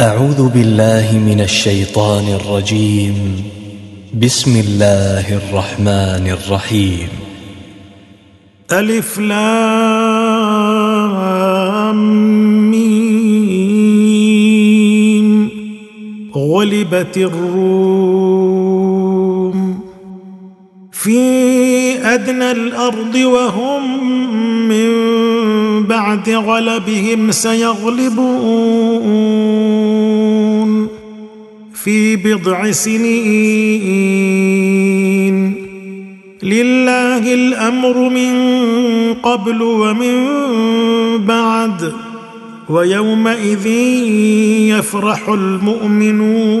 أعوذ بالله من الشيطان الرجيم. بسم الله الرحمن الرحيم. ألف لام ميم. غلبت الروم. في أدنى الأرض وهم بعد غلبهم سيغلبون في بضع سنين. لله الأمر من قبل ومن بعد ويومئذ يفرح المؤمنون.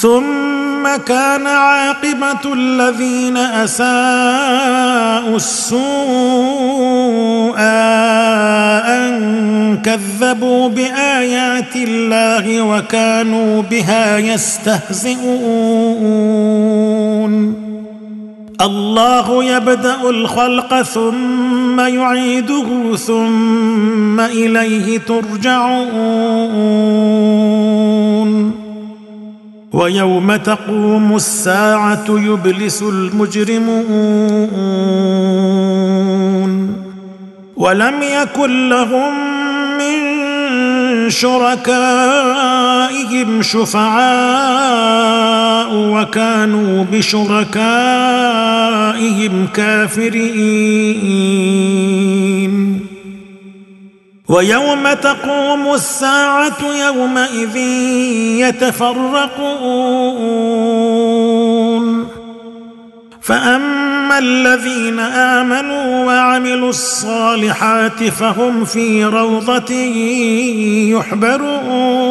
ثم كان عاقبة الذين أساءوا السوء أن كذبوا بآيات الله وكانوا بها يستهزئون. الله يبدأ الخلق ثم يعيده ثم إليه ترجعون. ويوم تقوم الساعة يبلس المجرمون ولم يكن لهم من شركائهم شفعاء وكانوا بشركائهم كافرين. ويوم تقوم الساعة يومئذ يتفرقون. فأما الذين آمنوا وعملوا الصالحات فهم في روضة يحبرون.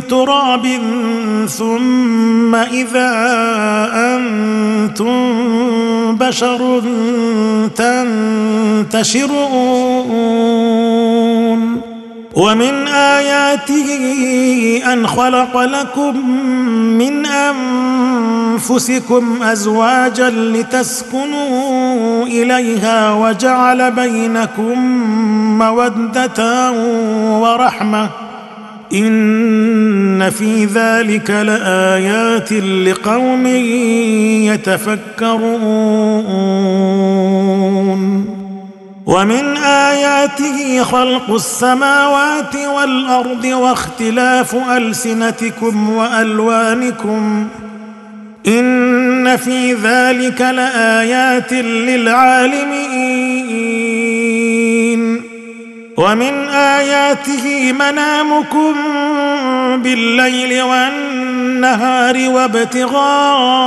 تراب ثم إذا أنتم بشر تنتشرون. ومن آياته أن خلق لكم من أنفسكم أزواجا لتسكنوا إليها وجعل بينكم مودة ورحمة. إن في ذلك لآيات لقوم يتفكرون. ومن آياته خلق السماوات والأرض واختلاف ألسنتكم وألوانكم. إن في ذلك لآيات للعالمين. ومن آياته منامكم بالليل والنهار وابتغاؤكم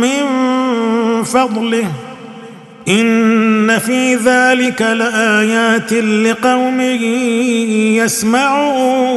من فضله. إن في ذلك لآيات لقوم يسمعون.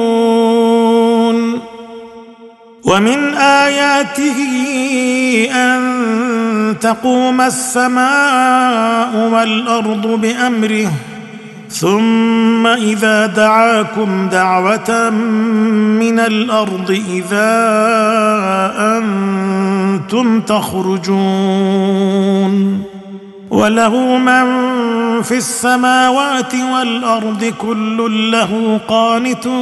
ومن آياته أن تقوم السماء والأرض بأمره ثم إذا دعاكم دعوة من الأرض إذا أنتم تخرجون. وله من في السماوات والأرض كل له قانتون.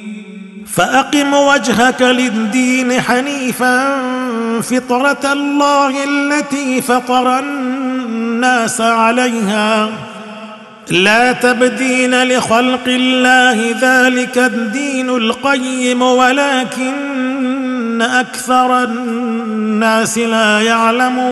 فأقم وجهك للدين حنيفا فطرة الله التي فطر الناس عليها. لا تبدين لخلق الله ذلك الدين القيم ولكن أكثر الناس لا يعلمون.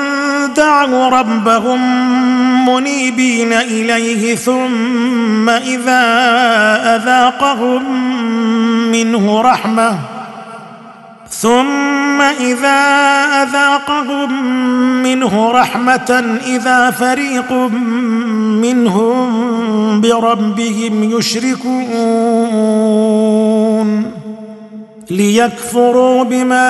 دعوا ربهم منيبين إليه ثم إذا أذاقهم منه رحمة ثم إذا أذاقهم منه رحمة إذا فريق منهم بربهم يشركون ليكفروا بما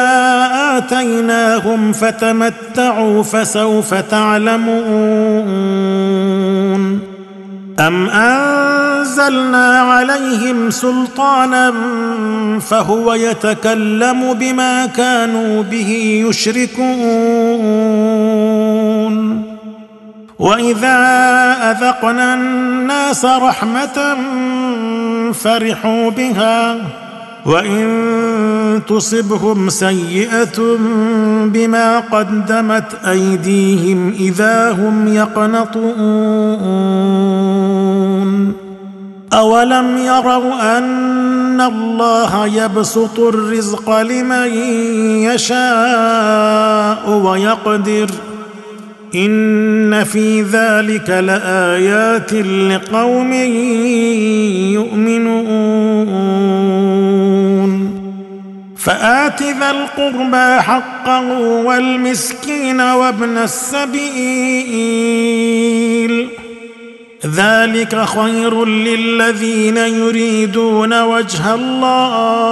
آتيناهم فتمتعوا فسوف تعلمون. أم أنزلنا عليهم سلطانا فهو يتكلم بما كانوا به يشركون. وإذا أذقنا الناس رحمة فرحوا بها. وان تصبهم سيئه بما قدمت ايديهم اذا هم يقنطون اولم يروا ان الله يبسط الرزق لمن يشاء ويقدر إن في ذلك لآيات لقوم يؤمنون. فآت ذا القربى حقه والمسكين وابن السبيل. ذلك خير للذين يريدون وجه الله.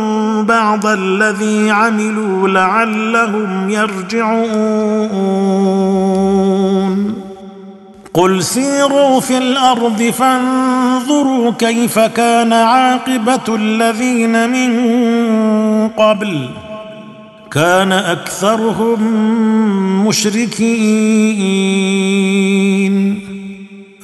بعض الذي عملوا لعلهم يرجعون. قل سيروا في الأرض فانظروا كيف كان عاقبة الذين من قبل. كان أكثرهم مشركين.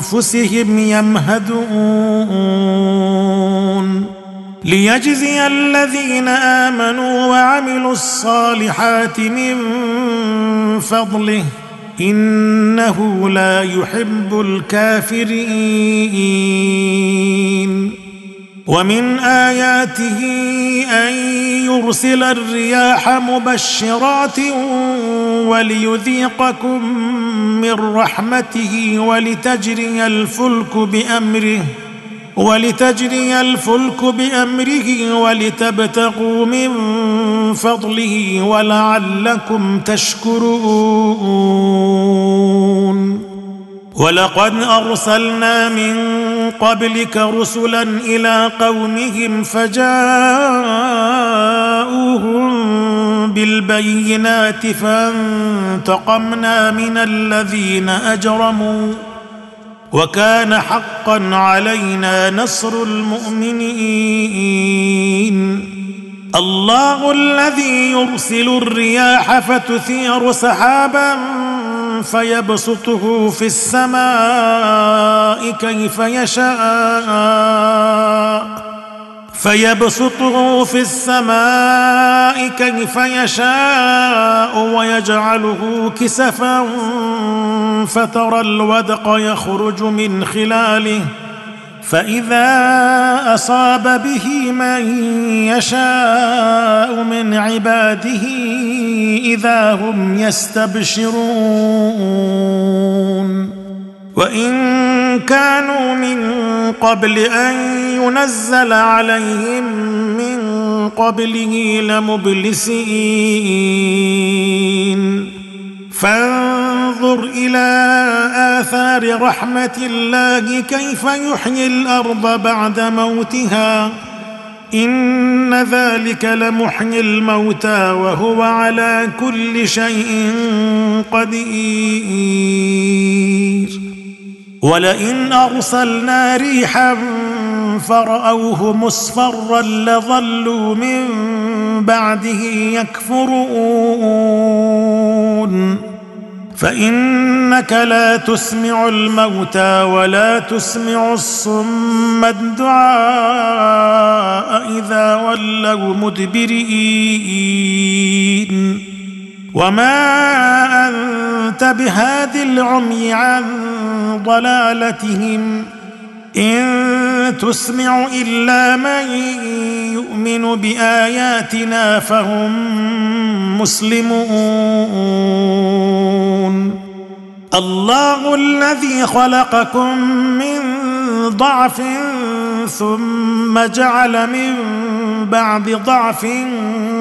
فلانفسهم يمهدون ليجزي الذين آمنوا وعملوا الصالحات من فضله إنه لا يحب الكافرين. ومن آياته أن يرسل الرياح مبشرات وليذيقكم من رحمته ولتجري الفلك بأمره ولتجري الفلك بأمره ولتبتغوا من فضله ولعلكم تشكرون. ولقد أرسلنا من قبلك رسلا إلى قومهم فجاءوهم بالبينات فانتقمنا من الذين أجرموا وكان حقا علينا نصر المؤمنين. الله الذي يرسل الرياح فتثير سحابا فيبسطه في السماء كيف يشاء. فيبسطه في السماء كيف يشاء ويجعله كسفا فترى الودق يخرج من خلاله فإذا أصاب به من يشاء من عباده إذا هم يستبشرون وإن كانوا من قبل أن ينزل عليهم من قبله لمبلسين. فانظر إلى آثار رحمة الله كيف يحيي الأرض بعد موتها. إن ذلك لمحيي الموتى وهو على كل شيء قدير. ولئن أرسلنا ريحا فرأوه مصفرا لظلوا من بعده يكفرون. فإنك لا تسمع الموتى ولا تسمع الصم الدعاء إذا ولوا مدبرين. وما انت بهاد العمي عن ضلالتهم ان تسمع الا من يؤمن باياتنا فهم مسلمون الله الذي خلقكم من ضعف ثم جعل من بعد ضعف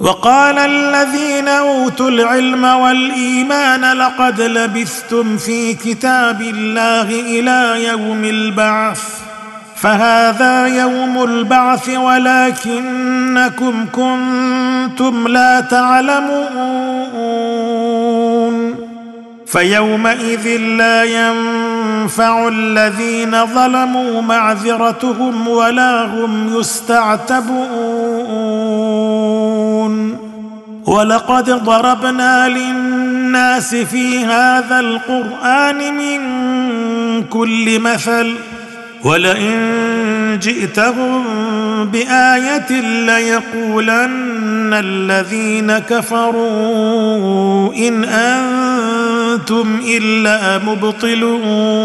وقال الذين أوتوا العلم والإيمان لقد لبثتم في كتاب الله إلى يوم البعث فهذا يوم البعث ولكنكم كنتم لا تعلمون. فيومئذ لا ينفع الذين ظلموا معذرتهم ولا هم يستعتبون. ولقد ضربنا للناس في هذا القرآن من كل مثل ولئن جئتهم بآية ليقولن الذين كفروا إن أنتم إلا مبطلون.